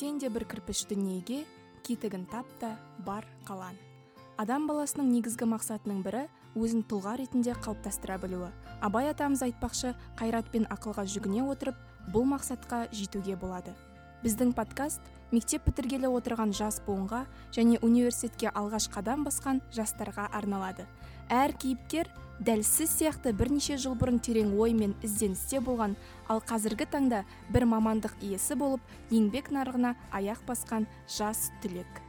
сен де бір кірпіш дүниеге кетігін тап та бар қалан адам баласының негізгі мақсатының бірі өзін тұлға ретінде қалыптастыра білуі. Абай атамыз айтпақшы қайрат пен ақылға жүгіне отырып бұл мақсатқа жетуге болады. Біздің подкаст мектеп бітіргелі отырған жас буынға және университетке алғаш қадам басқан жастарға арналады. Әр кейіпкер дәл сіз сияқты бірнеше жыл бұрын терең ой мен ізденісте болған ал қазіргі таңда бір мамандық иесі болып еңбек нарығына аяқ басқан жас түлек.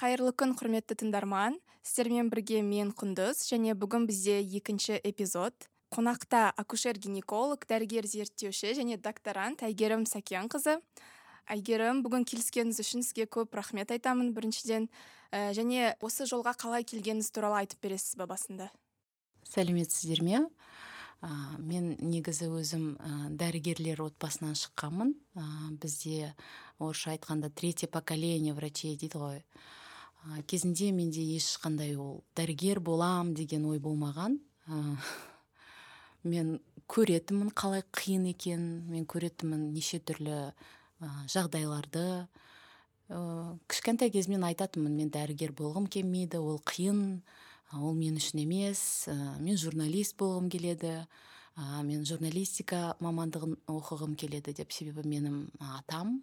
Қайырлы күн құрметті тыңдарман. Сіздермен бірге мен құндыз және бүгін бізде екінші эпизод. Қонақта акушер гинеколог дәрігер зерттеуші және докторант әйгерім сәкенқызы әйгерім бүгін келіскеніңіз үшін сізге көп рахмет айтамын біріншіден. Ә, және осы жолға қалай келгеніңіз туралы айтып бересіз ба басында? Сәлеметсіздер ме ә, мен негізі өзім ә, дәрігерлер отбасынан шыққанмын. Ә, бізде орысша айтқанда третье поколение врачей дейді ғой. Ә, кезінде менде ешқандай ол дәрігер болам деген ой болмаған. Ә, мен көретінмін қалай қиын екенін мен көретінмін неше түрлі жағдайларды. Ә, кішкентай кезімнен айтатынмын мен дәрігер болғым келмейді ол қиын. Ол мен үшін емес. Ә, мен журналист болғым келеді. Ә, мен журналистика мамандығын оқығым келеді деп себебі менің атам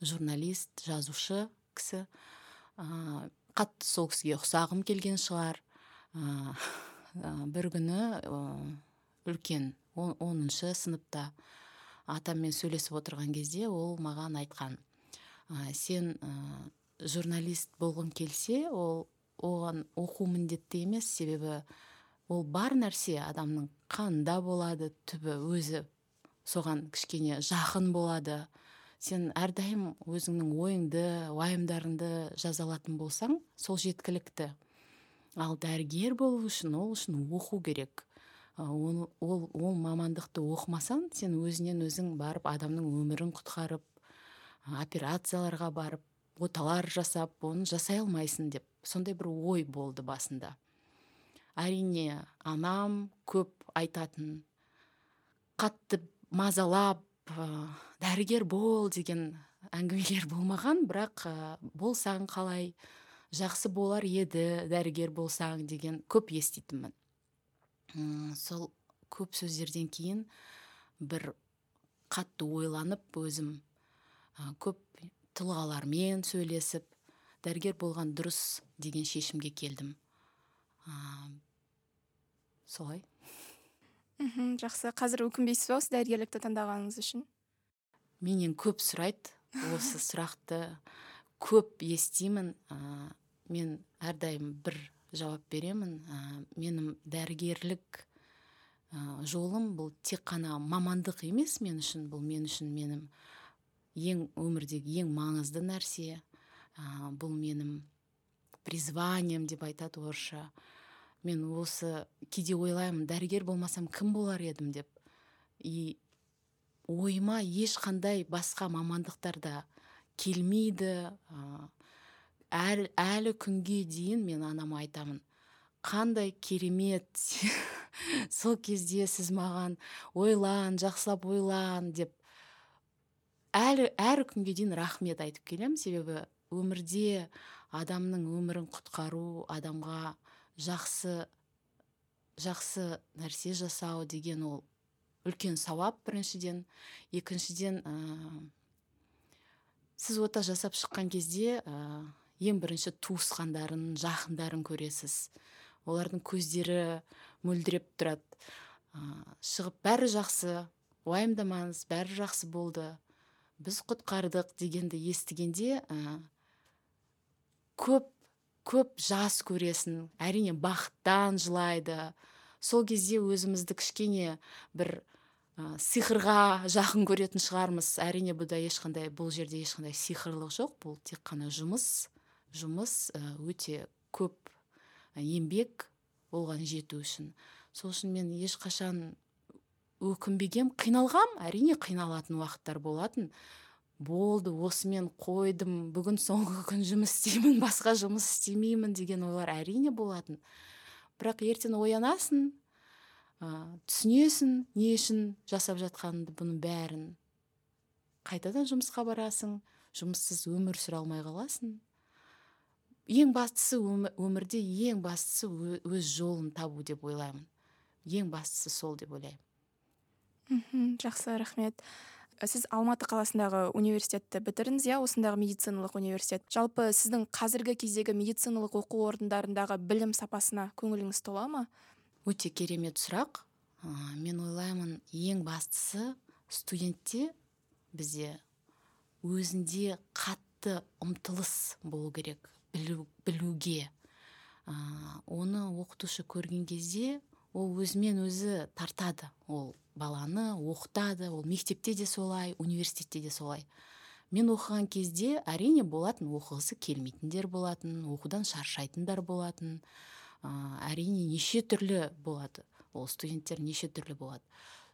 журналист жазушы кісі. Ә, қатты сол кісіге ұқсағым келген шығар. Ә, бір күні ә, үлкен оныншы сыныпта атаммен сөйлесіп отырған кезде ол маған айтқан ә, сен журналист болғың келсе ол оған оқу міндетті емес. Себебі ол бар нәрсе адамның қанында болады түбі өзі соған кішкене жақын болады. Сен әрдайым өзіңнің ойыңды уайымдарыңды жаза алатын болсаң сол жеткілікті. Ал дәрігер болу үшін ол үшін оқу керек. Ол, ол, ол мамандықты оқымасаң сен өзінен өзің барып адамның өмірін құтқарып операцияларға барып оталар жасап оны жасай алмайсың деп. Сондай бір ой болды басында. Әрине анам көп айтатын қатты мазалап ә, дәрігер бол деген әңгімелер болмаған бірақ ә, болсаң қалай жақсы болар еді дәрігер болсаң деген көп еститінмін. Сол көп сөздерден кейін бір қатты ойланып өзім ә, көп тұлғалармен сөйлесіп дәрігер болған дұрыс деген шешімге келдім. Ә, солай. Мхм жақсы. Қазір өкінбейсіз ба осы дәрігерлікті таңдағаныңыз үшін? Менен көп сұрайды. Осы сұрақты көп естимін. Ә, мен әрдайым бір жауап беремін. Ә, менің дәрігерлік ә, жолым бұл тек қана мамандық емес мен үшін бұл мен үшін менің ең өмірдегі ең маңызды нәрсе ә, бұл менің призванием деп айтады орысша. Мен осы кейде ойлаймын дәрігер болмасам кім болар едім деп. И ойыма ешқандай басқа мамандықтарда келмейді әр, әлі күнге дейін мен анама айтамын қандай керемет сол кезде сіз маған ойлан жақсылап ойлан деп әлі әрі күнге дейін рахмет айтып келемін. Себебі өмірде адамның өмірін құтқару адамға жақсы жақсы нәрсе жасау деген ол үлкен сауап біріншіден. Екіншіден ә, сіз ота жасап шыққан кезде ең бірінші туысқандарын жақындарын көресіз. Олардың көздері мөлдіреп тұрады. Ә, шығып бәрі жақсы уайымдамаңыз бәрі жақсы болды. Біз құтқардық дегенді естігенде ә, көп көп жас көресің әрине бақыттан жылайды. Сол кезде өзімізді кішкене бір ә, сиқырға жақын көретін шығармыз. Әрине бұда ешқандай бұл жерде ешқандай сиқырлық жоқ бұл тек қана жұмыс жұмыс өте көп еңбек болған жету үшін. Сол үшін мен ешқашан өкінбегем қиналғам әрине қиналатын уақыттар болатын. Болды осымен қойдым. Бүгін соңғы күн жұмыс істеймін басқа жұмыс істемеймін деген ойлар әрине болатын. Бірақ ертең оянасың ә, түсінесің не үшін жасап жатқаныңды бұның бәрін. Қайтадан жұмысқа барасың жұмыссыз өмір сүре алмай қаласың. Ең бастысы өмірде ең бастысы өз жолын табу деп ойлаймын. Ең бастысы сол деп ойлаймын. Мхм жақсы рахмет. Сіз алматы қаласындағы университетті бітірдіңіз иә? Осындағы медициналық университет. Жалпы сіздің қазіргі кездегі медициналық оқу орындарындағы білім сапасына көңіліңіз тола ма? Өте керемет сұрақ. Ә, мен ойлаймын ең бастысы студентте бізде өзінде қатты ұмтылыс болу керек білу, білуге. Ә, оны оқытушы көрген кезде ол өзімен өзі тартады. Ол баланы оқытады ол мектепте де солай университетте де солай. Мен оқыған кезде әрине болатын оқығысы келмейтіндер болатын оқудан шаршайтындар болатын. Ә, әрине неше түрлі болады ол студенттер неше түрлі болады.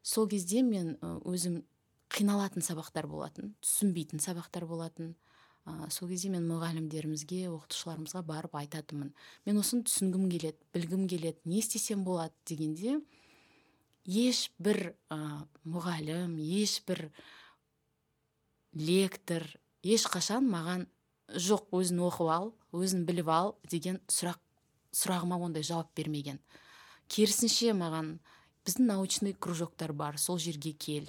Сол кезде мен өзім қиналатын сабақтар болатын түсінбейтін сабақтар болатын. Ә, сол кезде мен мұғалімдерімізге оқытушыларымызға барып айтатынмын. Мен осыны түсінгім келеді білгім келеді не істесем болады дегенде ешбір ә, мұғалім ешбір лектор ешқашан маған жоқ өзің оқып ал өзің біліп ал деген сұрақ сұрағыма ондай жауап бермеген. Керісінше маған біздің научный кружоктар бар сол жерге кел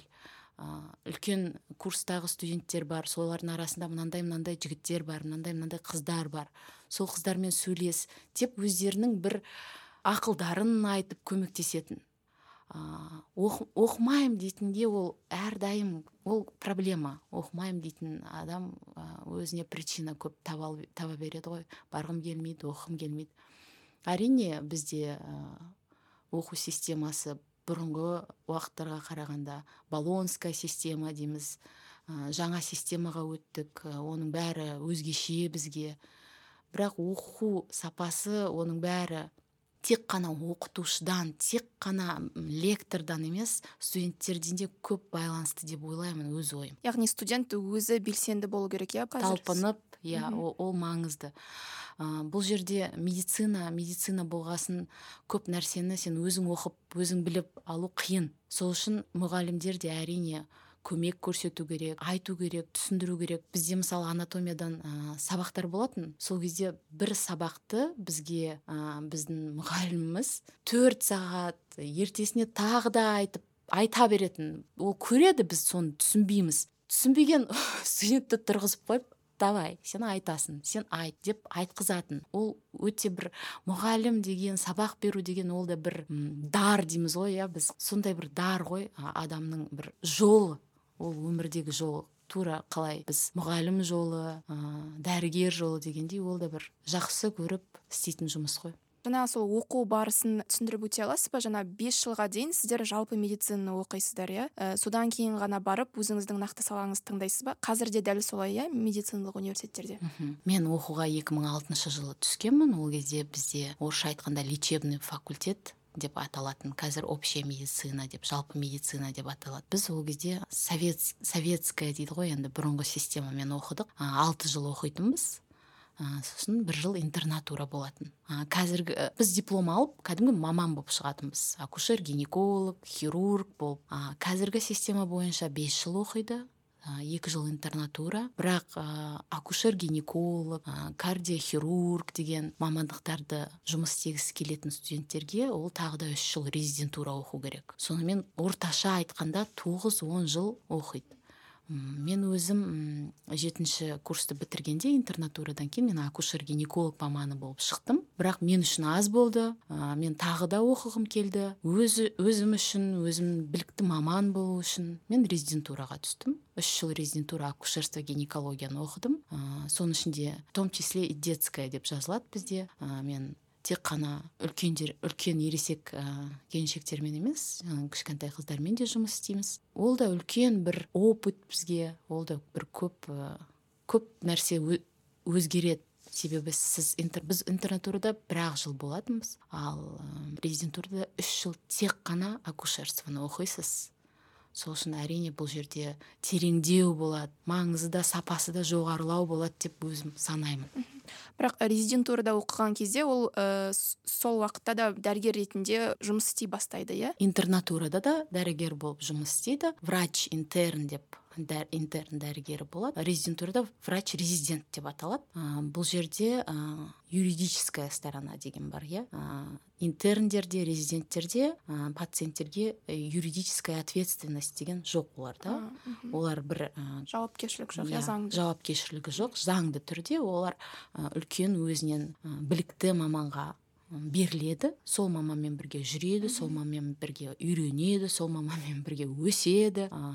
үлкен курстағы студенттер бар солардың арасында мынандай мынандай жігіттер бар мынандай мынандай қыздар бар. Сол қыздармен сөйлес деп өздерінің бір ақылдарын айтып көмектесетін. Ыыы оқымаймын дейтінге ол әрдайым ол проблема. Оқымаймын дейтін адам өзіне причина көп таба, таба береді ғой. Барғым келмейді оқығым келмейді. Әрине бізде оқу системасы бұрынғы уақыттарға қарағанда болонская система дейміз жаңа системаға өттік оның бәрі өзгеше бізге. Бірақ оқу сапасы оның бәрі тек қана оқытушыдан тек қана лектордан емес студенттерден де көп байланысты деп ойлаймын өз ойым. Яғни студент өзі белсенді болу керек иә талпынып иә ол маңызды. Ә, бұл жерде медицина медицина болғасын көп нәрсені сен өзің оқып өзің біліп алу қиын. Сол үшін мұғалімдер де әрине көмек көрсету керек айту керек түсіндіру керек. Бізде мысалы анатомиядан ә, сабақтар болатын. Сол кезде бір сабақты бізге ә, біздің мұғаліміміз төрт сағат ертесіне тағы да айтып айта беретін. Ол көреді біз соны түсінбейміз. Түсінбеген студентті тұрғызып қойып давай сен айтасың сен айт деп айтқызатын. Ол өте бір мұғалім деген сабақ беру деген ол да бір дар дейміз ғой иә біз. Сондай бір дар ғой адамның бір жолы ол өмірдегі жолы тура қалай біз мұғалім жолы ә, дәрігер жолы дегендей ол да бір жақсы көріп істейтін жұмыс қой. Жаңағы сол оқу барысын түсіндіріп өте аласыз ба? Жаңа бес жылға дейін сіздер жалпы медицинаны оқисыздар иә? Ә, содан кейін ғана барып өзіңіздің нақты салаңызды таңдайсыз ба? Қазір де дәл солай иә медициналық университеттерде? Мен оқуға 2006 жылы түскенмін. Ол кезде бізде орысша айтқанда лечебный факультет. Деп аталатын қазір общая медицина деп жалпы медицина деп аталады. Біз ол кезде совет советская дейді ғой енді бұрынғы системамен оқыдық. Алты жыл оқитынбыз. Сосын бір жыл интернатура болатын. Қазіргі біз диплом алып кәдімгі маман болып шығатынбыз. Акушер гинеколог хирург болып. Қазіргі система бойынша бес жыл оқиды. Екі жыл интернатура. Бірақ ә, акушер гинеколог ә, кардиохирург деген мамандықтарды жұмыс істегісі келетін студенттерге ол тағы да үш жыл резидентура оқу керек. Сонымен орташа айтқанда тоғыз он жыл оқиды. Мен өзім жетінші курсты бітіргенде интернатурадан кейін мен акушер гинеколог маманы болып шықтым. Бірақ мен үшін аз болды. Ә, мен тағы да оқығым келді. Өзі өзім үшін өзім білікті маман болу үшін мен резидентураға түстім. Үш жыл резидентура акушерство гинекологияны оқыдым. Ә, соның ішінде в том числе и детская деп жазылады бізде. Ә, мен тек қана үлкендер үлкен ересек ә, келіншектермен емес кішкентай қыздармен де жұмыс істейміз. Ол да үлкен бір опыт бізге ол да бір көп ә, көп нәрсе өзгереді. Себебі сіз интер, біз интернатурада бір ақ жыл болатынбыз. Ал ә, резидентурада үш жыл тек қана акушерствоны оқисыз. Сол үшін әрине бұл жерде тереңдеу болады маңызы да сапасы да жоғарылау болады деп өзім санаймын. Бірақ резидентурада оқыған кезде ол ә, сол уақытта да дәрігер ретінде жұмыс істей бастайды иә? Интернатурада да дәрігер болып жұмыс істейді. Врач интерн деп интерн дәрігері болады. Резидентурада врач резидент деп аталады. Бұл жерде ә, юридическая сторона деген бар иә? Интерндерде резиденттерде ә, пациенттерге юридическая ответственность деген жоқ оларда олар бір ә, жауапкершілік жоқ иә, иә заңды. жауапкершілігі жоқ заңды түрде олар үлкен өзінен білікті маманға беріледі. Сол маманмен бірге жүреді сол маманмен бірге үйренеді сол маманмен бірге өседі. Ә,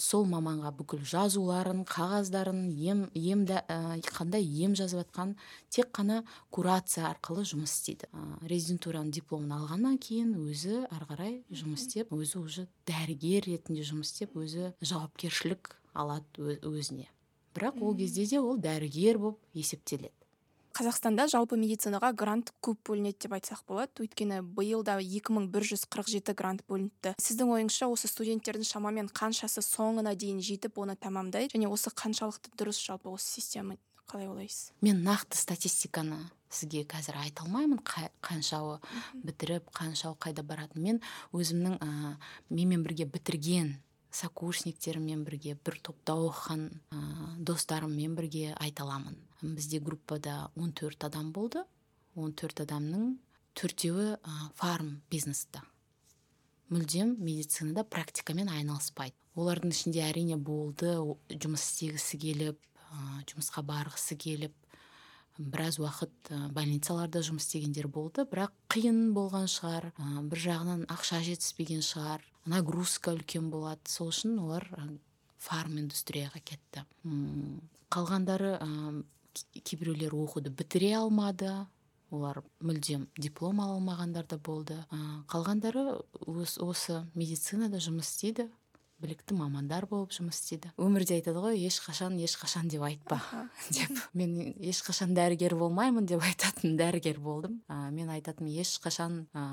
сол маманға бүкіл жазуларын қағаздарын ем ем ә, қандай ем жазып жатқан тек қана курация арқылы жұмыс істейді. Ә, резидентураның дипломын алғаннан кейін өзі ары қарай жұмыс істеп өзі уже дәрігер ретінде жұмыс істеп өзі жауапкершілік алады өзіне. Бірақ ол кезде де ол дәрігер болып есептеледі. Қазақстанда жалпы медицинаға грант көп бөлінеді деп айтсақ болады. Өйткені биыл да жеті грант бөлініпті. Сіздің ойыңызша осы студенттердің шамамен қаншасы соңына дейін жетіп оны тәмамдайды? Және осы қаншалықты дұрыс жалпы осы система қалай ойлайсыз? Мен нақты статистиканы сізге қазір айта алмаймын. Қаншауы бітіріп қаншауы қайда барады мен өзімнің ә, менімен бірге бітірген сокурсниктеріммен бірге бір топта оқыған ә, достарыммен бірге айта аламын. Бізде группада 14 адам болды. 14 адамның төртеуі ә, фарм бизнеста мүлдем медицинада практикамен айналыспайды. Олардың ішінде әрине болды жұмыс істегісі келіп ә, жұмысқа барғысы келіп біраз уақыт ә, больницаларда жұмыс істегендер болды бірақ қиын болған шығар ә, бір жағынан ақша жетіспеген шығар нагрузка үлкен болады. Сол үшін олар фарм индустрияға кетті. Қалғандары кейбіреулер оқуды бітіре алмады олар мүлдем диплом ала алмағандар да болды. Қалғандары осы медицинада жұмыс істейді. Білікті мамандар болып жұмыс істейді. Өмірде айтады ғой ешқашан ешқашан деп айтпа. Деп. Мен ешқашан дәрігер болмаймын деп айтатын дәрігер болдым. Ә, мен айтатын ешқашан ә,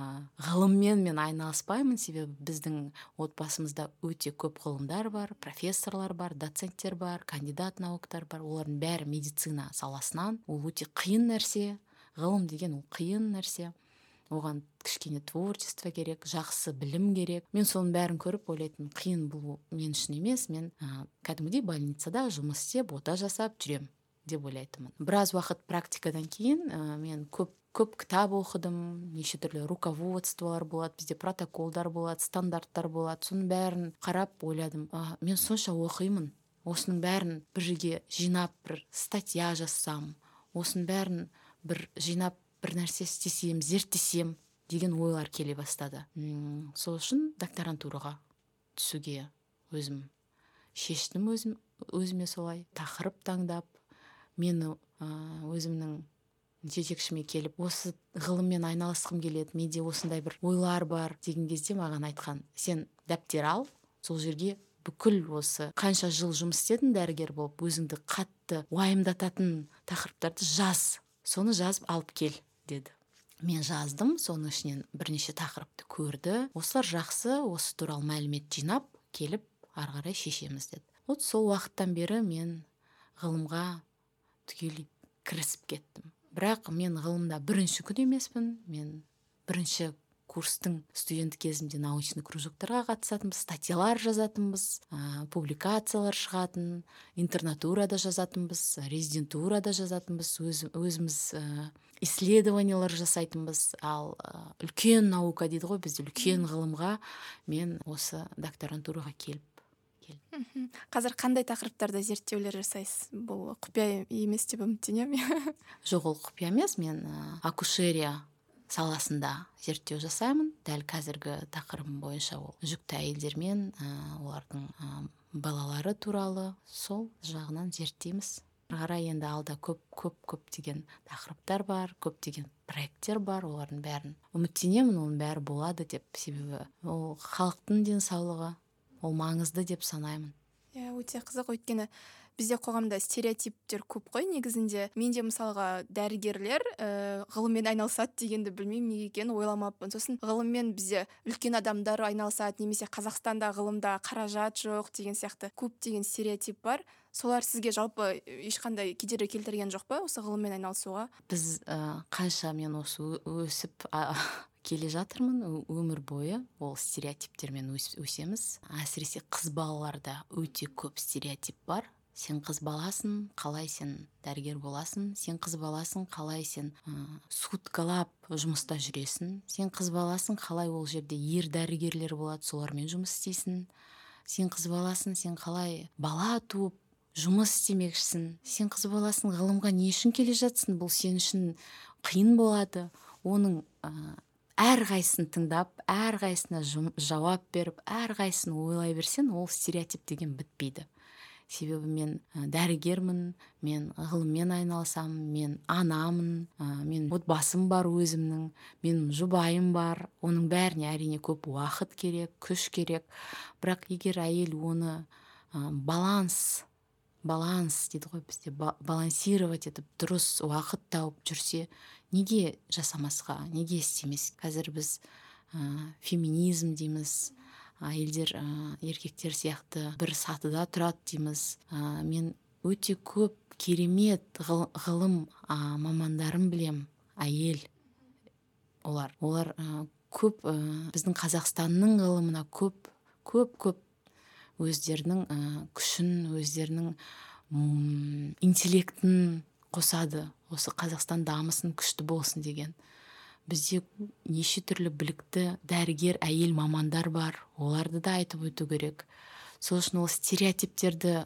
ғылыммен мен айналыспаймын себебі біздің отбасымызда өте көп ғылымдар бар профессорлар бар доценттер бар кандидат наукатар бар. Олардың бәрі медицина саласынан. Ол өте қиын нәрсе. Ғылым деген ол қиын нәрсе. Оған кішкене творчество керек жақсы білім керек. Мен соның бәрін көріп ойлайтынмын қиын бұл мен үшін емес мен ә, кәдімгідей больницада жұмыс істеп ота жасап жүремін деп ойлайтынмын. Біраз уақыт практикадан кейін ә, мен көп көп кітап оқыдым неше түрлі руководстволар болады бізде протоколдар болады стандарттар болады. Соның бәрін қарап ойладым. А, мен сонша оқимын. Осының бәрін бір жерге жинап бір статья жазсам осының бәрін бір жинап бір нәрсе істесем зерттесем деген ойлар келе бастады. Үм, сол үшін докторантураға түсуге өзім шештім өзім өзіме солай. Тақырып таңдап мені өзімнің жетекшіме келіп осы ғылыммен айналысқым келеді менде осындай бір ойлар бар деген кезде маған айтқан сен дәптер ал сол жерге бүкіл осы қанша жыл жұмыс істедің дәрігер болып өзіңді қатты уайымдататын тақырыптарды жаз соны жазып алып кел деді. Мен жаздым соның ішінен бірнеше тақырыпты көрді. Осылар жақсы осы туралы мәлімет жинап келіп ары қарай шешеміз деді. Вот сол уақыттан бері мен ғылымға түгел кірісіп кеттім. Бірақ мен ғылымда бірінші күн емеспін. Мен бірінші курстың студенті кезімде научный кружоктарға қатысатынбыз статьялар жазатынбыз ә, публикациялар шығатын интернатурада жазатынбыз резидентурада жазатынбыз. Өз, өзіміз исследованиялар жасайтынбыз ал ә, үлкен наука дейді ғой бізде үлкен ғылымға мен осы докторантураға келіп келдім. Қазір қандай тақырыптарда зерттеулер жасайсыз? Бұл құпия емес деп үміттенемін жоқ ол құпия емес. Мен акушерия саласында зерттеу жасаймын. Дәл қазіргі тақырыбым бойынша ол жүкті әйелдермен ә, олардың ә, балалары туралы сол жағынан зерттейміз. Қарай енді алда көп көп көптеген тақырыптар бар көптеген проекттер бар олардың бәрін үміттенемін оның бәрі болады деп себебі ол халықтың денсаулығы ол маңызды деп санаймын. Иә өте қызық. Өйткені бізде қоғамда стереотиптер көп қой негізінде. Мен де мысалға дәрігерлер э, ғылыммен айналысады дегенді білмеймін неге екенін ойламаппын. Сосын ғылыммен бізде үлкен адамдар айналысады немесе қазақстанда ғылымда қаражат жоқ деген сияқты көптеген стереотип бар. Солар сізге жалпы ешқандай кедергі келтірген жоқ па осы ғылыммен айналысуға? Біз ә, қанша мен осы өсіп келе жатырмын өмір бойы. Ол стереотиптермен өсеміз. Әсіресе қыз балаларда өте көп стереотип бар. Сен қыз баласың қалай сен дәрігер боласың сен қыз баласың қалай сен ә, суткалап жұмыста жүресің сен қыз баласың қалай ол жерде ер дәрігерлер болады солармен жұмыс істейсің. Сен қыз баласың сен қалай бала туып жұмыс істемекшісің. Сен қыз баласың ғылымға не үшін келе жатсың бұл сен үшін қиын болады. Оның ә, әрқайсысын тыңдап әрқайсысына жауап беріп әрқайсысын ойлай берсең ол стереотип деген бітпейді. Себебі мен дәрігермін мен ғылыммен айналысамын мен анамын мен отбасым бар өзімнің менің жұбайым бар. Оның бәріне әрине көп уақыт керек күш керек. Бірақ егер әйел оны баланс баланс дейді ғой бізде балансировать етіп дұрыс уақыт тауып жүрсе неге жасамасқа неге істемес? Қазір біз ә, феминизм дейміз әйелдер ә, еркектер сияқты бір сатыда тұрады дейміз. Ә, мен өте көп керемет ғылым ә, мамандарын білем әйел олар. Олар ә, көп ә, біздің қазақстанның ғылымына көп көп көп өздерінің ә, күшін өздерінің интеллектін қосады. Осы қазақстан дамысын күшті болсын деген. Бізде неше түрлі білікті дәрігер әйел мамандар бар. Оларды да айтып өту керек. Сол үшін ол стереотиптерді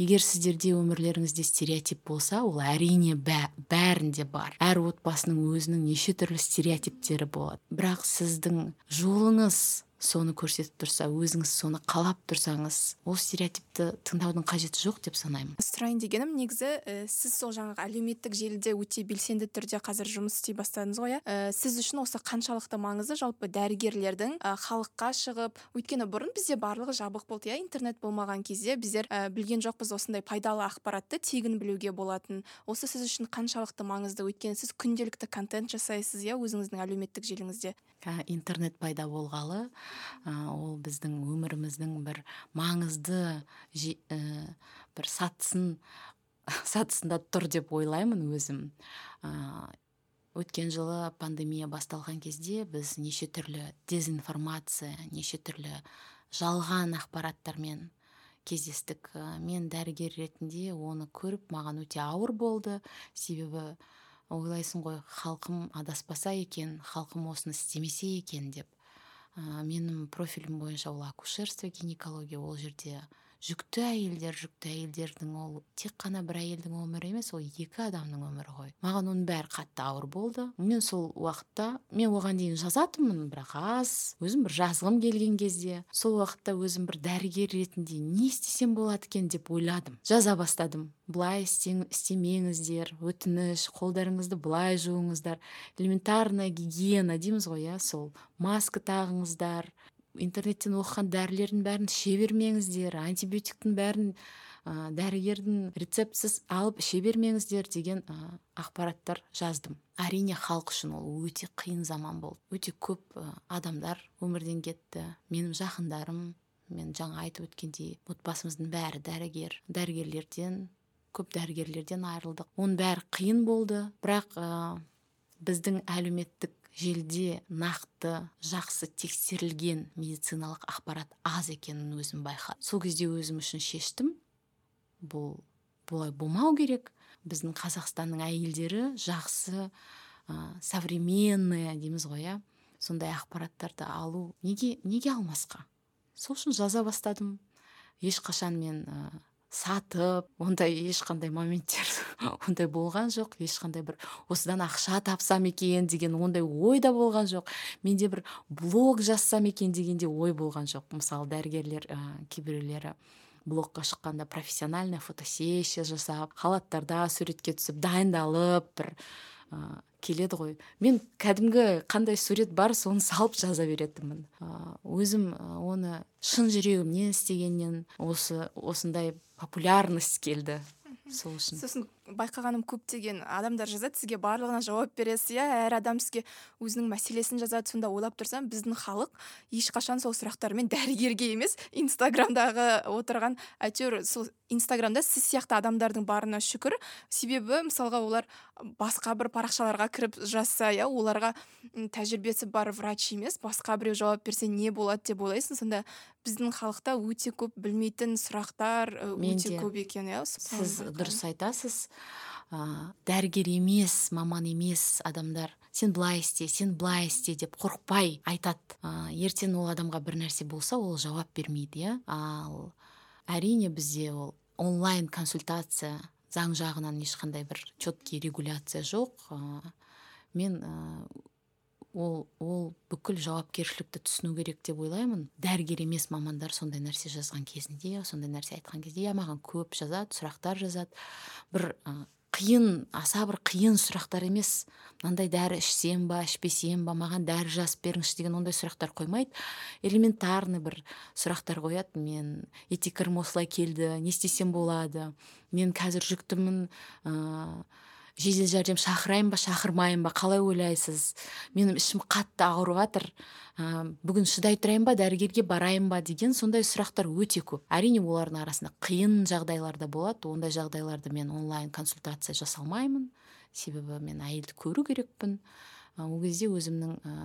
егер сіздерде өмірлеріңізде стереотип болса ол әрине бә, бәрінде бар. Әр отбасының өзінің неше түрлі стереотиптері болады. Бірақ сіздің жолыңыз соны көрсетіп тұрса өзіңіз соны қалап тұрсаңыз ол стереотипті тыңдаудың қажеті жоқ деп санаймын. Сұрайын дегенім негізі ә, сіз сол жаңағы әлеуметтік желіде өте белсенді түрде қазір жұмыс істей бастадыңыз ғой иә? Ә, сіз үшін осы қаншалықты маңызды жалпы дәрігерлердің ә, халыққа шығып өйткені бұрын бізде барлығы жабық болды иә? Интернет болмаған кезде біздер ә, білген жоқпыз осындай пайдалы ақпаратты тегін білуге болатын. Осы сіз үшін қаншалықты маңызды? Өйткені сіз күнделікті контент жасайсыз иә өзіңіздің әлеуметтік желіңізде. Интернет пайда болғалы ол біздің өміріміздің бір маңызды ә, бір сатысын сатысында тұр деп ойлаймын өзім. Өткен жылы пандемия басталған кезде біз неше түрлі дезинформация неше түрлі жалған ақпараттармен кездестік. Мен дәрігер ретінде оны көріп маған өте ауыр болды. Себебі ойлайсың ғой халқым адаспаса екен халқым осыны істемесе екен деп. Ә, менің профилім бойынша ол акушерство гинекология ол жерде жүкті әйелдер жүкті әйелдердің ол тек қана бір әйелдің өмірі емес ол екі адамның өмірі ғой. Маған оның бәрі қатты ауыр болды. Мен сол уақытта мен оған дейін жазатынмын бірақ аз өзім бір жазғым келген кезде сол уақытта өзім бір дәрігер ретінде не істесем болады екен деп ойладым. Жаза бастадым. Былай істемеңіздер өтініш қолдарыңызды былай жуыңыздар. Элементарная гигиена дейміз ғой иә сол. Маска тағыңыздар интернеттен оқыған дәрілердің бәрін іше бермеңіздер антибиотиктің бәрін ә, дәрігердің рецептсіз алып іше бермеңіздер деген ә, ақпараттар жаздым. Әрине халық үшін ол өте қиын заман болды. Өте көп ә, адамдар өмірден кетті. Менің жақындарым мен жаңа айтып өткендей отбасымыздың бәрі дәрігер дәрігерлерден көп дәрігерлерден айырылдық. Оның бәрі қиын болды. Бірақ ә, біздің әлеуметтік желіде нақты жақсы тексерілген медициналық ақпарат аз екенін өзім байқадым. Сол кезде өзім үшін шештім. Бұл бұлай болмау керек. Біздің қазақстанның әйелдері жақсы ә, современный дейміз ғой иә. Сондай ақпараттарды алу неге неге алмасқа? Сол үшін жаза бастадым. Ешқашан мен сатып ондай ешқандай моменттер ондай болған жоқ. Ешқандай бір осыдан ақша тапсам екен деген ондай ой да болған жоқ. Менде бір блог жазсам екен деген де ой болған жоқ. Мысалы дәрігерлер ә, кейбіреулері блогқа шыққанда профессиональная фотосессия жасап халаттарда суретке түсіп дайындалып бір ә, келеді ғой. Мен кәдімгі қандай сурет бар соны салып жаза беретінмін. Өзім оны шын жүрегімнен істегеннен осы осындай популярность келді сол үшін. Сосын байқағаным көптеген адамдар жазады. Сізге барлығына жауап бересіз иә? Әр адам сізге өзінің мәселесін жазады. Сонда ойлап тұрсам біздің халық ешқашан сол сұрақтармен дәрігерге емес инстаграмдағы отырған әйтеуір сол инстаграмда сіз сияқты адамдардың барына шүкір. Себебі мысалға олар басқа бір парақшаларға кіріп жазса иә оларға тәжірибесі бар врач емес басқа біреу жауап берсе не болады деп ойлайсың. Сонда біздің халықта өте көп білмейтін сұрақтар өте көп екен иә сіз дұрыс айтасыз. Ә, дәрігер емес маман емес адамдар. Сен былай істе сен былай істе деп қорықпай айтады. Ә, ертең ол адамға бір нәрсе болса ол жауап бермейді иә. Ал әрине бізде ол онлайн консультация заң жағынан ешқандай бір четкий регуляция жоқ. Ә, мен ол ол бүкіл жауапкершілікті түсіну керек деп ойлаймын. Дәрігер емес мамандар сондай нәрсе жазған кезінде сондай нәрсе айтқан кезде иә маған көп жазады сұрақтар жазады бір қиын аса бір қиын сұрақтар емес. Мынандай дәрі ішсем ба ішпесем ба маған дәрі жазып беріңізші деген ондай сұрақтар қоймайды. Элементарный бір сұрақтар қояды. Мен этикарым осылай келді не істесем болады. Мен қазір жүктімін ыыы жедел жәрдем шақырайын ба шақырмайын ба қалай ойлайсыз? Менің ішім қатты ауырып жатыр ә, бүгін шыдай тұрайын ба дәрігерге барайын ба деген сондай сұрақтар өте көп. Әрине олардың арасында қиын жағдайлар да болады. Ондай жағдайларды мен онлайн консультация жасалмаймын. Себебі мен әйелді көру керекпін. Ол кезде өзімнің ә,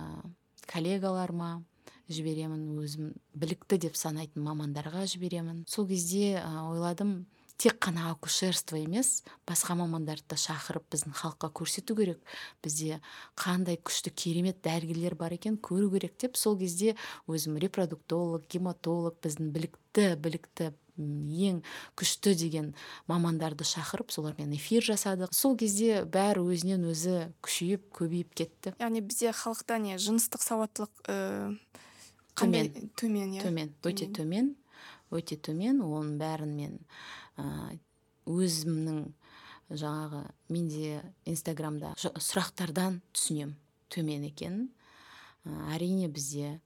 коллегаларыма жіберемін өзім білікті деп санайтын мамандарға жіберемін. Сол кезде ойладым тек қана акушерство емес басқа мамандарды да шақырып біздің халыққа көрсету керек. Бізде қандай күшті керемет дәрігерлер бар екен көру керек деп сол кезде өзім репродуктолог гематолог біздің білікті білікті ең күшті деген мамандарды шақырып солармен эфир жасадық. Сол кезде бәрі өзінен өзі күшейіп көбейіп кетті. Яғни бізде халықта не жыныстық сауаттылық ыыы төмен. Төмен иә. Төмен. Өте төмен. Өте төмен. Оның бәрін мен өзімнің жаңағы менде инстаграмда сұрақтардан түсінем төмен екенін. Әрине бізде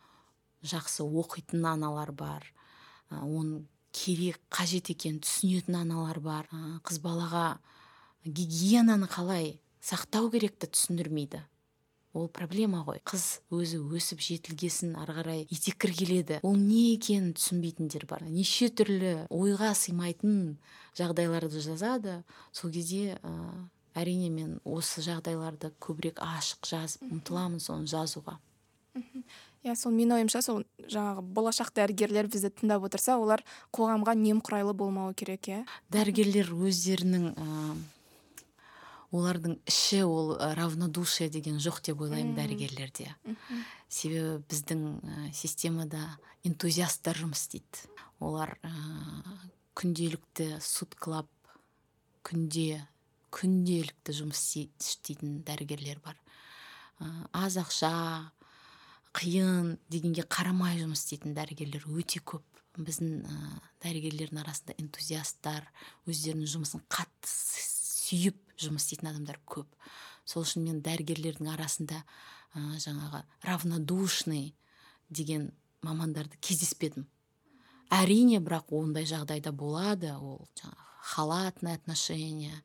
жақсы оқитын аналар бар. Оның керек қажет екенін түсінетін аналар бар. Қыз балаға гигиенаны қалай сақтау керекті түсіндірмейді. Ол проблема ғой. Қыз өзі өсіп жетілгесін ары қарай етеккір келеді ол не екенін түсінбейтіндер бар. Неше түрлі ойға сыймайтын жағдайларды жазады. Сол кезде ә, әрине мен осы жағдайларды көбірек ашық жазып ұмтыламын соны жазуға. Иә сол менің ойымша сол жаңағы болашақ дәрігерлер бізді тыңдап отырса олар қоғамға немқұрайлы болмауы керек иә. Дәрігерлер өздерінің олардың іші ол равнодушие деген жоқ деп ойлаймын дәрігерлерде. Себебі біздің системада энтузиасттар жұмыс істейді. Олар ә, күнделікті суткалап күнде күнделікті жұмыс істейтін дәрігерлер бар. Ә, аз ақша қиын дегенге қарамай жұмыс істейтін дәрігерлер өте көп. Біздің ә, дәрігерлердің арасында энтузиасттар өздерінің жұмысын қатты сүйіп жұмыс істейтін адамдар көп. Сол үшін мен дәрігерлердің арасында ә, жаңағы равнодушный деген мамандарды кездеспедім. Әрине бірақ ондай жағдайда болады. Ол жаңағы халатный отношение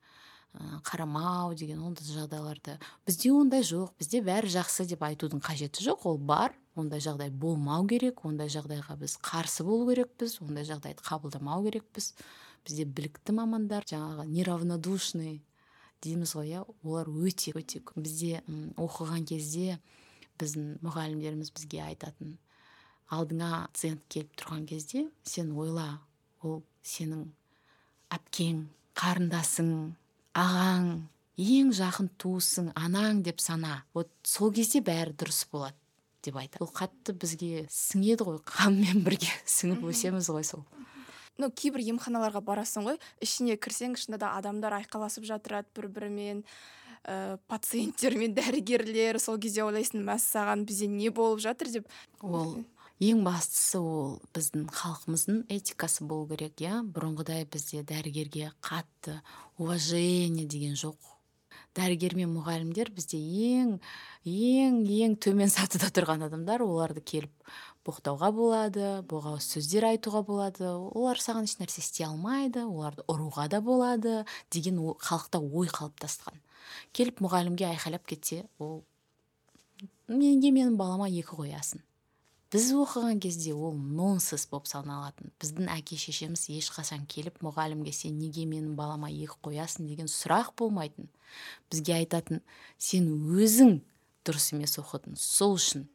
қарамау деген ондай жағдайларды бізде ондай жоқ бізде бәрі жақсы деп айтудың қажеті жоқ. Ол бар ондай жағдай болмау керек ондай жағдайға біз қарсы болу керекпіз ондай жағдайды қабылдамау керекпіз. Бізде білікті мамандар жаңағы неравнодушный дейміз ғой иә? Олар өте өте көп. Бізде оқыған кезде біздің мұғалімдеріміз бізге айтатын алдыңа пациент келіп тұрған кезде сен ойла ол сенің әпкең қарындасың ағаң ең жақын туысың анаң деп сана. Вот сол кезде бәрі дұрыс болады деп айтады. Ол қатты бізге сіңеді ғой қанмен бірге сіңіп өсеміз ғой сол. Ну кейбір емханаларға барасың ғой ішіне кірсең шынында да адамдар айқаласып жатырады бір бірімен ә, пациенттер мен дәрігерлер сол кезде ойлайсың мәссаған бізде не болып жатыр? деп. Ол ең бастысы ол біздің халқымыздың этикасы болу керек иә. Бұрынғыдай бізде дәрігерге қатты уважение деген жоқ. Дәрігер мен мұғалімдер бізде ең ең ең төмен сатыда тұрған адамдар оларды келіп боқтауға болады боғауыз сөздер айтуға болады. Олар саған ешнәрсе істей алмайды оларды ұруға да болады деген халықта ой қалыптасқан. Келіп мұғалімге айқайлап кетсе ол неге менің балама екі қоясың? Біз оқыған кезде ол нонсенс болып саналатын. Біздің әке шешеміз ешқашан келіп мұғалімге сен неге менің балама екі қоясың? деген сұрақ болмайтын. Бізге айтатын сен өзің дұрыс емес оқыдың сол үшін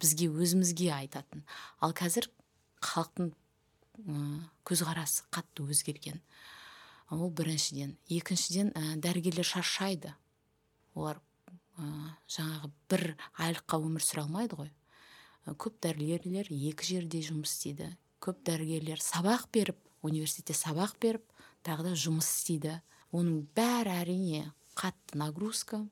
бізге өзімізге айтатын. Ал қазір халықтың көзқарасы қатты өзгерген. Ол біріншіден. Екіншіден ә, дәрігерлер шаршайды. Олар ә, жаңағы бір айлыққа өмір сүре алмайды ғой. Көп дәрігерлер екі жерде жұмыс істейді. Көп дәрігерлер сабақ беріп университетте сабақ беріп тағы да жұмыс істейді. Оның бәрі әрине қатты нагрузка.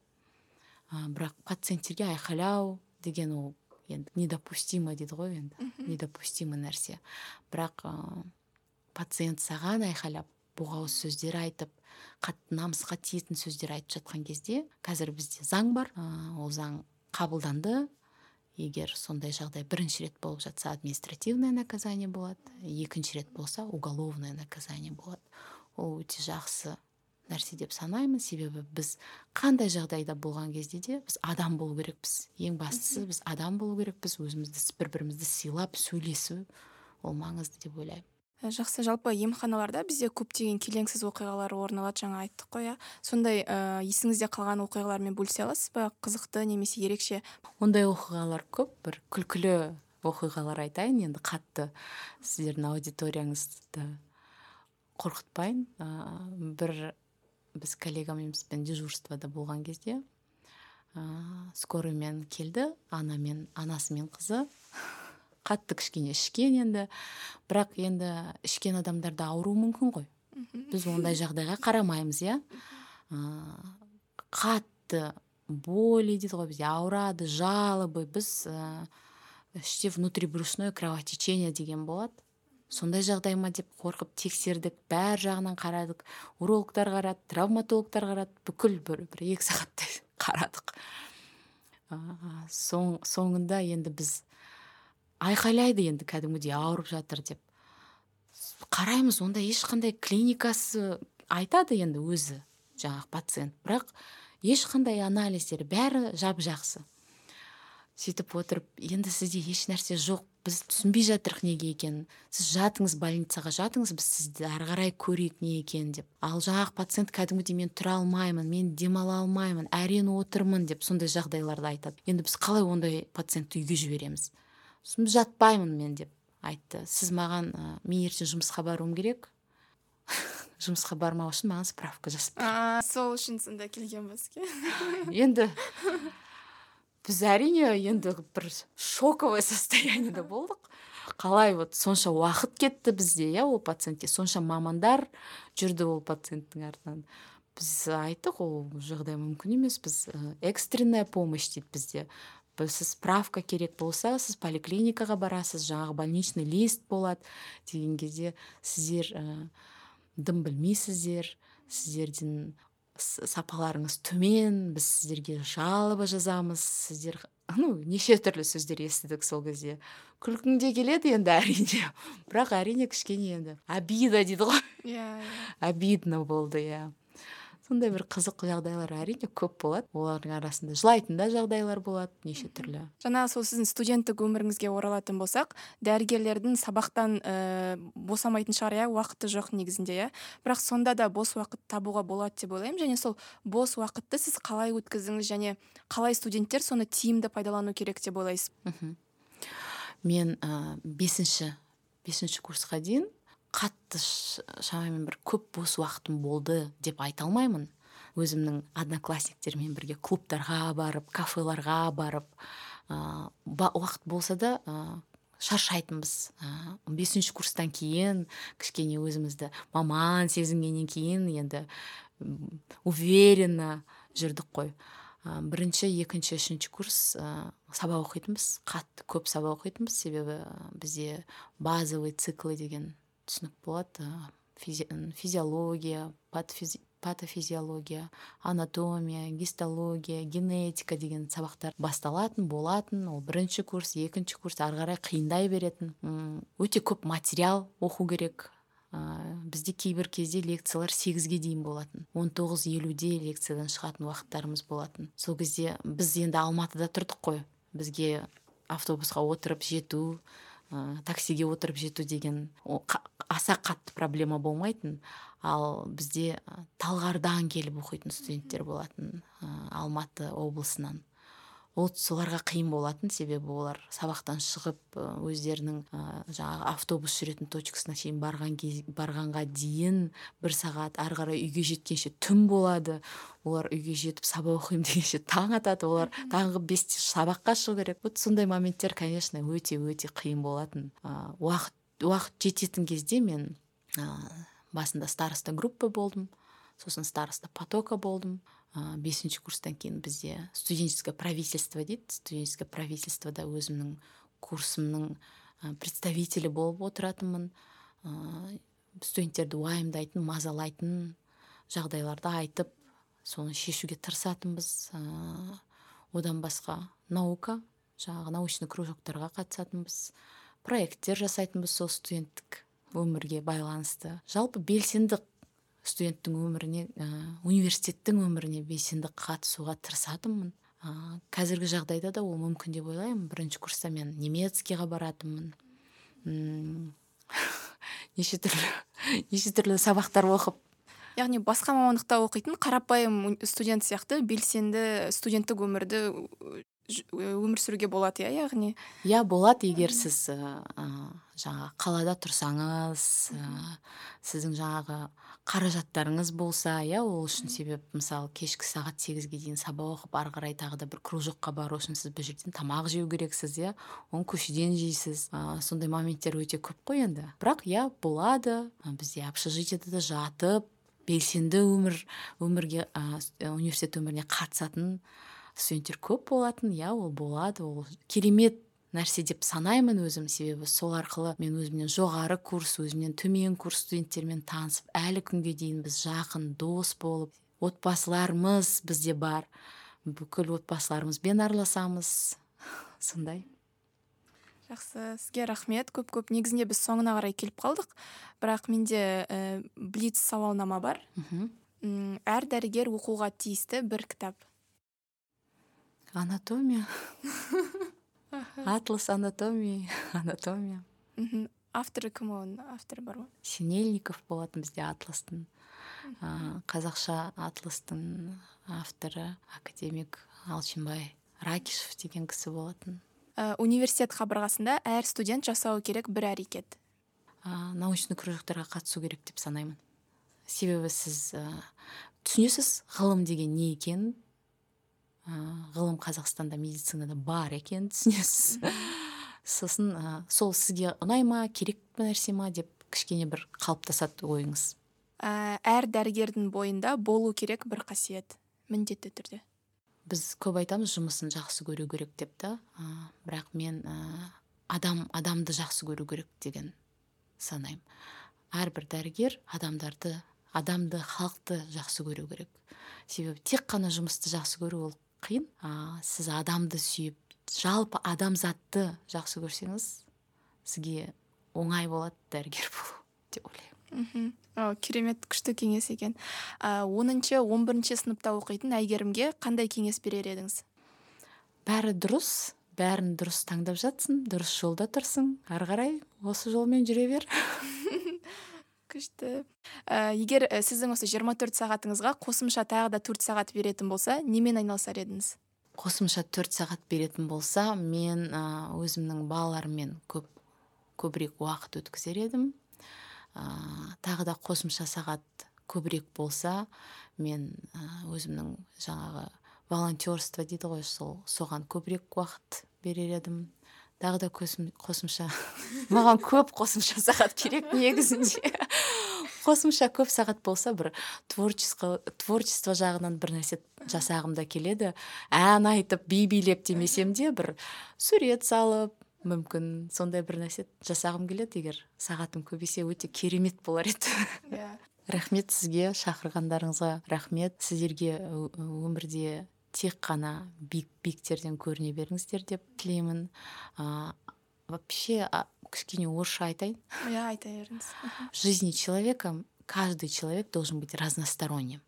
Ә, бірақ пациенттерге айқайлау деген ол енді недопустимо дейді ғой енді недопустимо нәрсе. Бірақ ә, пациент саған айқайлап боғауыз сөздер айтып қатты намысқа тиетін сөздер айтып жатқан кезде қазір бізде заң бар. Ә, ол заң қабылданды. Егер сондай жағдай бірінші рет болып жатса административное наказание болады. Екінші рет болса уголовное наказание болады. Ол өте жақсы нәрсе деп санаймын. Себебі біз қандай жағдайда болған кезде де біз адам болу керекпіз. Ең бастысы біз адам болу керекпіз. Өзімізді бір бірімізді сыйлап сөйлесу ол маңызды деп ойлаймын. Ә, жақсы. Жалпы емханаларда бізде көптеген келеңсіз оқиғалар орын алады жаңа айттық қой иә. Сондай ә, есіңізде қалған оқиғалармен бөлісе аласыз ба? Қызықты немесе ерекше? Ондай оқиғалар көп. Бір күлкілі оқиғалар айтайын. Енді қатты сіздердің аудиторияңызды қорқытпайын. Ә, бір біз коллегамызбен дежурствода болған кезде ә, скорыймен келді ана мен анасы мен қызы. Қатты кішкене ішкен енді. Бірақ енді ішкен адамдарда ауыру мүмкін ғой. Біз ондай жағдайға қарамаймыз иә. Қатты боли дейді ғой бізде ауырады жалобы. Біз ә, іште внутрибрюшное кровотечение деген болады. Сондай жағдай ма деп қорқып тексердік. Бәр жағынан қарадық. Урологтар қарады травматологтар қарады. Бүкіл бір, бір екі сағаттай қарадық. Соң, соңында енді біз айқайлайды енді кәдімгідей ауырып жатыр деп. Қараймыз онда ешқандай клиникасы айтады енді өзі жаңағы пациент. Бірақ ешқандай анализдер бәрі жап жақсы сөйтіп отырып енді сізде еш нәрсе жоқ. Біз түсінбей жатырмық неге екенін. Сіз жатыңыз больницаға жатыңыз біз сізді ары қарай көрейік не екенін деп. Ал жаңағы пациент кәдімгідей мен тұра алмаймын мен демала алмаймын әрең отырмын деп сондай жағдайларды айтады. Енді біз қалай ондай пациентті үйге жібереміз? Сосын жатпаймын мен деп айтты. Сіз маған ә, мен ертең жұмысқа баруым керек жұмысқа бармау үшін маған справка жазып сол үшін сонда келген бізге енді біз әрине енді бір шоковый состояниеда болдық. Қалай вот сонша уақыт кетті бізде иә ол пациентке. Сонша мамандар жүрді ол пациенттің артынан. Біз айттық ол жағдай мүмкін емес біз экстренная помощь дейді бізде. Сіз справка керек болса сіз поликлиникаға барасыз жаңағы больничный лист болады деген кезде сіздер ә, дым білмейсіздер сіздерден сапаларыңыз төмен біз сіздерге жалоба жазамыз сіздер ну неше түрлі сөздер естідік сол кезде. Күлкің де келеді енді әрине бірақ әрине кішкене енді обида дейді ғой. Иә yeah, обидно болды иә. Сондай бір қызық жағдайлар әрине көп болады. Олардың арасында жылайтын да жағдайлар болады неше түрлі. Жаңа сол сіздің студенттік өміріңізге оралатын болсақ дәрігерлердің сабақтан ә, босамайтын шығар иә уақыты жоқ негізінде иә. Бірақ сонда да бос уақыт табуға болады деп ойлаймын. Және сол бос уақытты сіз қалай өткіздіңіз және қалай студенттер соны тиімді пайдалану керек деп ойлайсыз? Мен ә, бесінші бесінші курсқа дейін қатты шамамен бір көп бос уақытым болды деп айта алмаймын. Өзімнің одноклассниктермен бірге клубтарға барып кафеларға барып ә, уақыт болса да ә, шаршайтынбыз он бесінші курстан кейін кішкене өзімізді маман сезінгеннен кейін енді уверенно жүрдік қой. Ә, бірінші екінші үшінші курс ә, сабақ оқитынбыз қатты көп сабақ оқитынбыз. Себебі бізде базовый циклы деген түсінік болады физи физиология патофизиология анатомия гистология генетика деген сабақтар. Басталатын болатын ол бірінші курс екінші курс ары қарай қиындай беретін. Өте көп материал оқу керек. Ә, бізде кейбір кезде лекциялар сегізге дейін болатын. Он тоғыз елуде лекциядан шығатын уақыттарымыз болатын. Сол кезде біз енді алматыда тұрдық қой. Бізге автобусқа отырып жету ә, таксиге отырып жету деген аса қатты проблема болмайтын. Ал бізде талғардан келіп оқитын студенттер болатын ә, алматы облысынан. Ол соларға қиын болатын себебі олар сабақтан шығып өздерінің ә, жаңағы автобус жүретін точкасына шейін барған кез, барғанға дейін бір сағат ары қарай үйге жеткенше түн болады. Олар үйге жетіп сабақ оқимын дегенше таң атады. Олар таңғы бесте сабаққа шығу керек. Вот сондай моменттер конечно өте өте қиын болатын. Ә, уақыт уақыт жететін кезде мен ә, басында староста группа болдым. Сосын староста потока болдым. Бесінші курстан кейін бізде студенческое правительство дейді. Студенческое правительствода өзімнің курсымның представителі болып отыратынмын. Студенттерді уайымдайтын мазалайтын жағдайларды айтып соны шешуге тырысатынбыз. Одан басқа наука жаңағы научный кружоктарға қатысатынбыз. Проекттер жасайтынбыз сол студенттік өмірге байланысты. Жалпы белсенді студенттің өміріне ә, университеттің өміріне белсенді қатысуға тырысатынмын. Ә, қазіргі жағдайда да ол мүмкін деп ойлаймын. Бірінші курста мен немецкийға баратынмын. Неше түрлі неше түрлі сабақтар оқып. Яғни басқа мамандықта оқитын қарапайым студент сияқты белсенді студенттік өмірді өмір сүруге болады иә яғни? Иә болады егер сіз ә, жаңағы қалада тұрсаңыз ә, сіздің жаңағы қаражаттарыңыз болса иә ол үшін себеп мысалы кешкі сағат сегізге дейін сабақ оқып ары қарай тағы да бір кружокқа бару үшін сіз бір жерден тамақ жеу керексіз иә. Оны көшеден жейсіз. Ә, сондай моменттер өте көп қой енді. Бірақ иә болады бізде общежитиеда да жатып белсенді өмір өмірге ә, университет өміріне қатысатын студенттер көп болатын иә ол болады ол керемет нәрсе деп санаймын өзім. Себебі сол арқылы мен өзімнен жоғары курс өзімнен төмен курс студенттермен танысып әлі күнге дейін біз жақын дос болып отбасыларымыз бізде бар. Бүкіл отбасыларымызбен араласамыз. Сондай. Жақсы сізге рахмет. Көп көп. Негізінде біз соңына қарай келіп қалдық. Бірақ менде ә, блиц сауалнама бар. Мхм. Әр дәрігер оқуға тиісті бір кітап. Анатомия. Атлас анатомии анатомия. Мхм авторы кім оның авторы бар ма синельников болатын бізде атластың ә, қазақша атластың авторы академик алшынбай ракишев деген кісі болатын. Ә, университет қабырғасында әр студент жасауы керек бір әрекет. Ә, научный кружоктарға қатысу керек деп санаймын. Себебі сіз ә, түсінесіз ғылым деген не екенін. Ғылым қазақстанда медицинада бар екенін түсінесіз. Сосын ә, сол сізге ұнай ма керек нәрсе ма деп кішкене бір қалыптасады ойыңыз? Ә, әр дәрігердің бойында болу керек бір қасиет міндетті түрде. Біз көп айтамыз жұмысын жақсы көру керек деп та. Ә, бірақ мен ә, адам адамды жақсы көру керек деген санаймын. Әрбір дәрігер адамдарды адамды халықты жақсы көру керек. Себебі тек қана жұмысты жақсы көру ол қиын. А, сіз адамды сүйіп жалпы адамзатты жақсы көрсеңіз сізге оңай болады дәрігер болу деп ойлаймын. Мхм. Керемет күшті кеңес екен. Оныншы он бірінші сыныпта оқитын әйгерімге қандай кеңес берер едіңіз? Бәрі дұрыс. Бәрін дұрыс таңдап жатсың дұрыс жолда тұрсың ары қарай осы жолмен жүре бер. күшті. Ә, егер ә, сіздің осы 24 сағатыңызға қосымша тағы да төрт сағат беретін болса немен айналысар едіңіз? Қосымша төрт сағат беретін болса мен өзімнің балаларыммен көп көбірек уақыт өткізер едім. Ә, тағы да қосымша сағат көбірек болса мен өзімнің жаңағы волонтерство дейді ғой сол соған көбірек уақыт берер едім. Тағы да қосымша. Маған көп қосымша сағат керек негізінде. Қосымша көп сағат болса бір творчество творчество жағынан бір нәрсе жасағым да келеді. Ән айтып би билеп демесем де бір сурет салып мүмкін сондай бір нәрсе жасағым келеді. Егер сағатым көбейсе өте керемет болар еді. Иә. Рахмет сізге шақырғандарыңызға рахмет. Сіздерге өмірде тек қана биік биіктерден көріне беріңіздер деп тілеймін а, вообще кішкене орысша айтайын иә айта беріңіз в жизни человека каждый человек должен быть разносторонним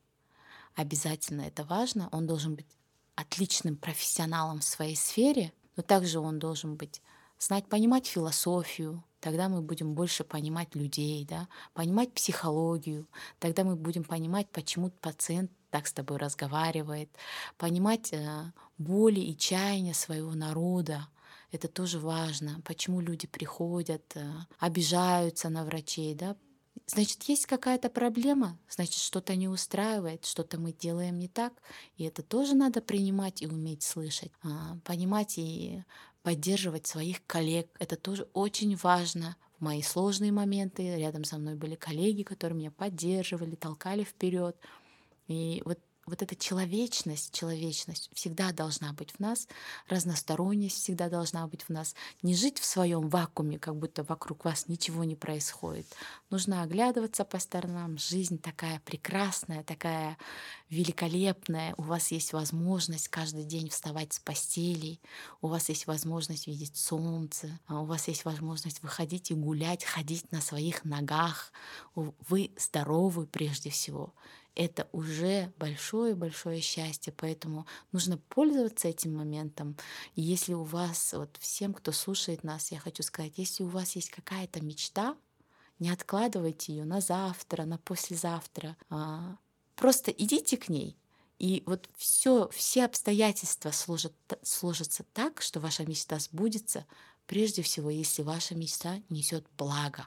обязательно это важно он должен быть отличным профессионалом в своей сфере но также он должен быть знать понимать философию тогда мы будем больше понимать людей да понимать психологию тогда мы будем понимать почему пациент так с тобой разговаривает понимать э, боли и чаяния своего народа это тоже важно. Почему люди приходят, э, обижаются на врачей, да? Значит, есть какая-то проблема, значит, что-то не устраивает, что-то мы делаем не так, и это тоже надо принимать и уметь слышать, а, понимать и поддерживать своих коллег. Это тоже очень важно. В мои сложные моменты рядом со мной были коллеги, которые меня поддерживали, толкали вперед. И вот вот эта человечность, человечность всегда должна быть в нас, разносторонность всегда должна быть в нас. Не жить в своем вакууме, как будто вокруг вас ничего не происходит. Нужно оглядываться по сторонам. Жизнь такая прекрасная, такая великолепная. У вас есть возможность каждый день вставать с постелей. У вас есть возможность видеть солнце. А у вас есть возможность выходить и гулять, ходить на своих ногах. Вы здоровы прежде всего это уже большое-большое счастье, поэтому нужно пользоваться этим моментом. И если у вас, вот всем, кто слушает нас, я хочу сказать, если у вас есть какая-то мечта, не откладывайте ее на завтра, на послезавтра, а просто идите к ней, и вот все, все обстоятельства сложат, сложатся так, что ваша мечта сбудется, прежде всего, если ваша мечта несет благо.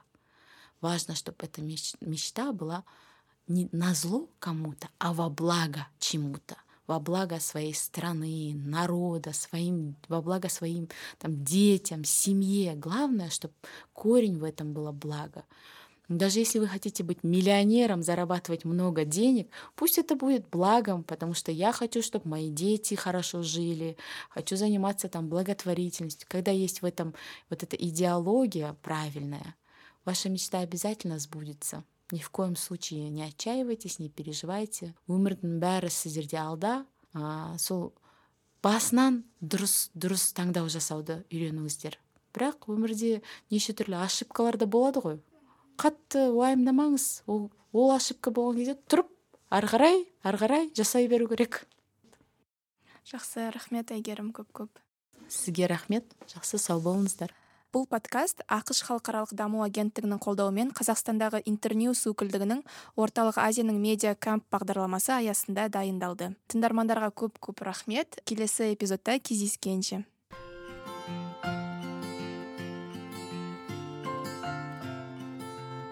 Важно, чтобы эта мечта была не на зло кому-то, а во благо чему-то во благо своей страны, народа, своим, во благо своим там, детям, семье. Главное, чтобы корень в этом было благо. Даже если вы хотите быть миллионером, зарабатывать много денег, пусть это будет благом, потому что я хочу, чтобы мои дети хорошо жили, хочу заниматься там благотворительностью. Когда есть в этом вот эта идеология правильная, ваша мечта обязательно сбудется ни в коем случае не отчаивайтесь не переживайте. Өмірдің бәрі сіздерде алда ә, сол басынан дұрыс дұрыс таңдау жасауды үйреніңіздер. Бірақ өмірде неше түрлі ошибкалар да болады ғой. Қатты уайымдамаңыз ол ол ошибка болған кезде тұрып ары қарай ары қарай жасай беру керек. Жақсы рахмет әйгерім көп көп сізге рахмет жақсы сау болыңыздар. Бұл подкаст ақш халықаралық даму агенттігінің қолдауымен қазақстандағы интерньюс өкілдігінің орталық азияның медиа камп бағдарламасы аясында дайындалды. Тыңдармандарға көп көп рахмет. Келесі эпизодта кездескенше.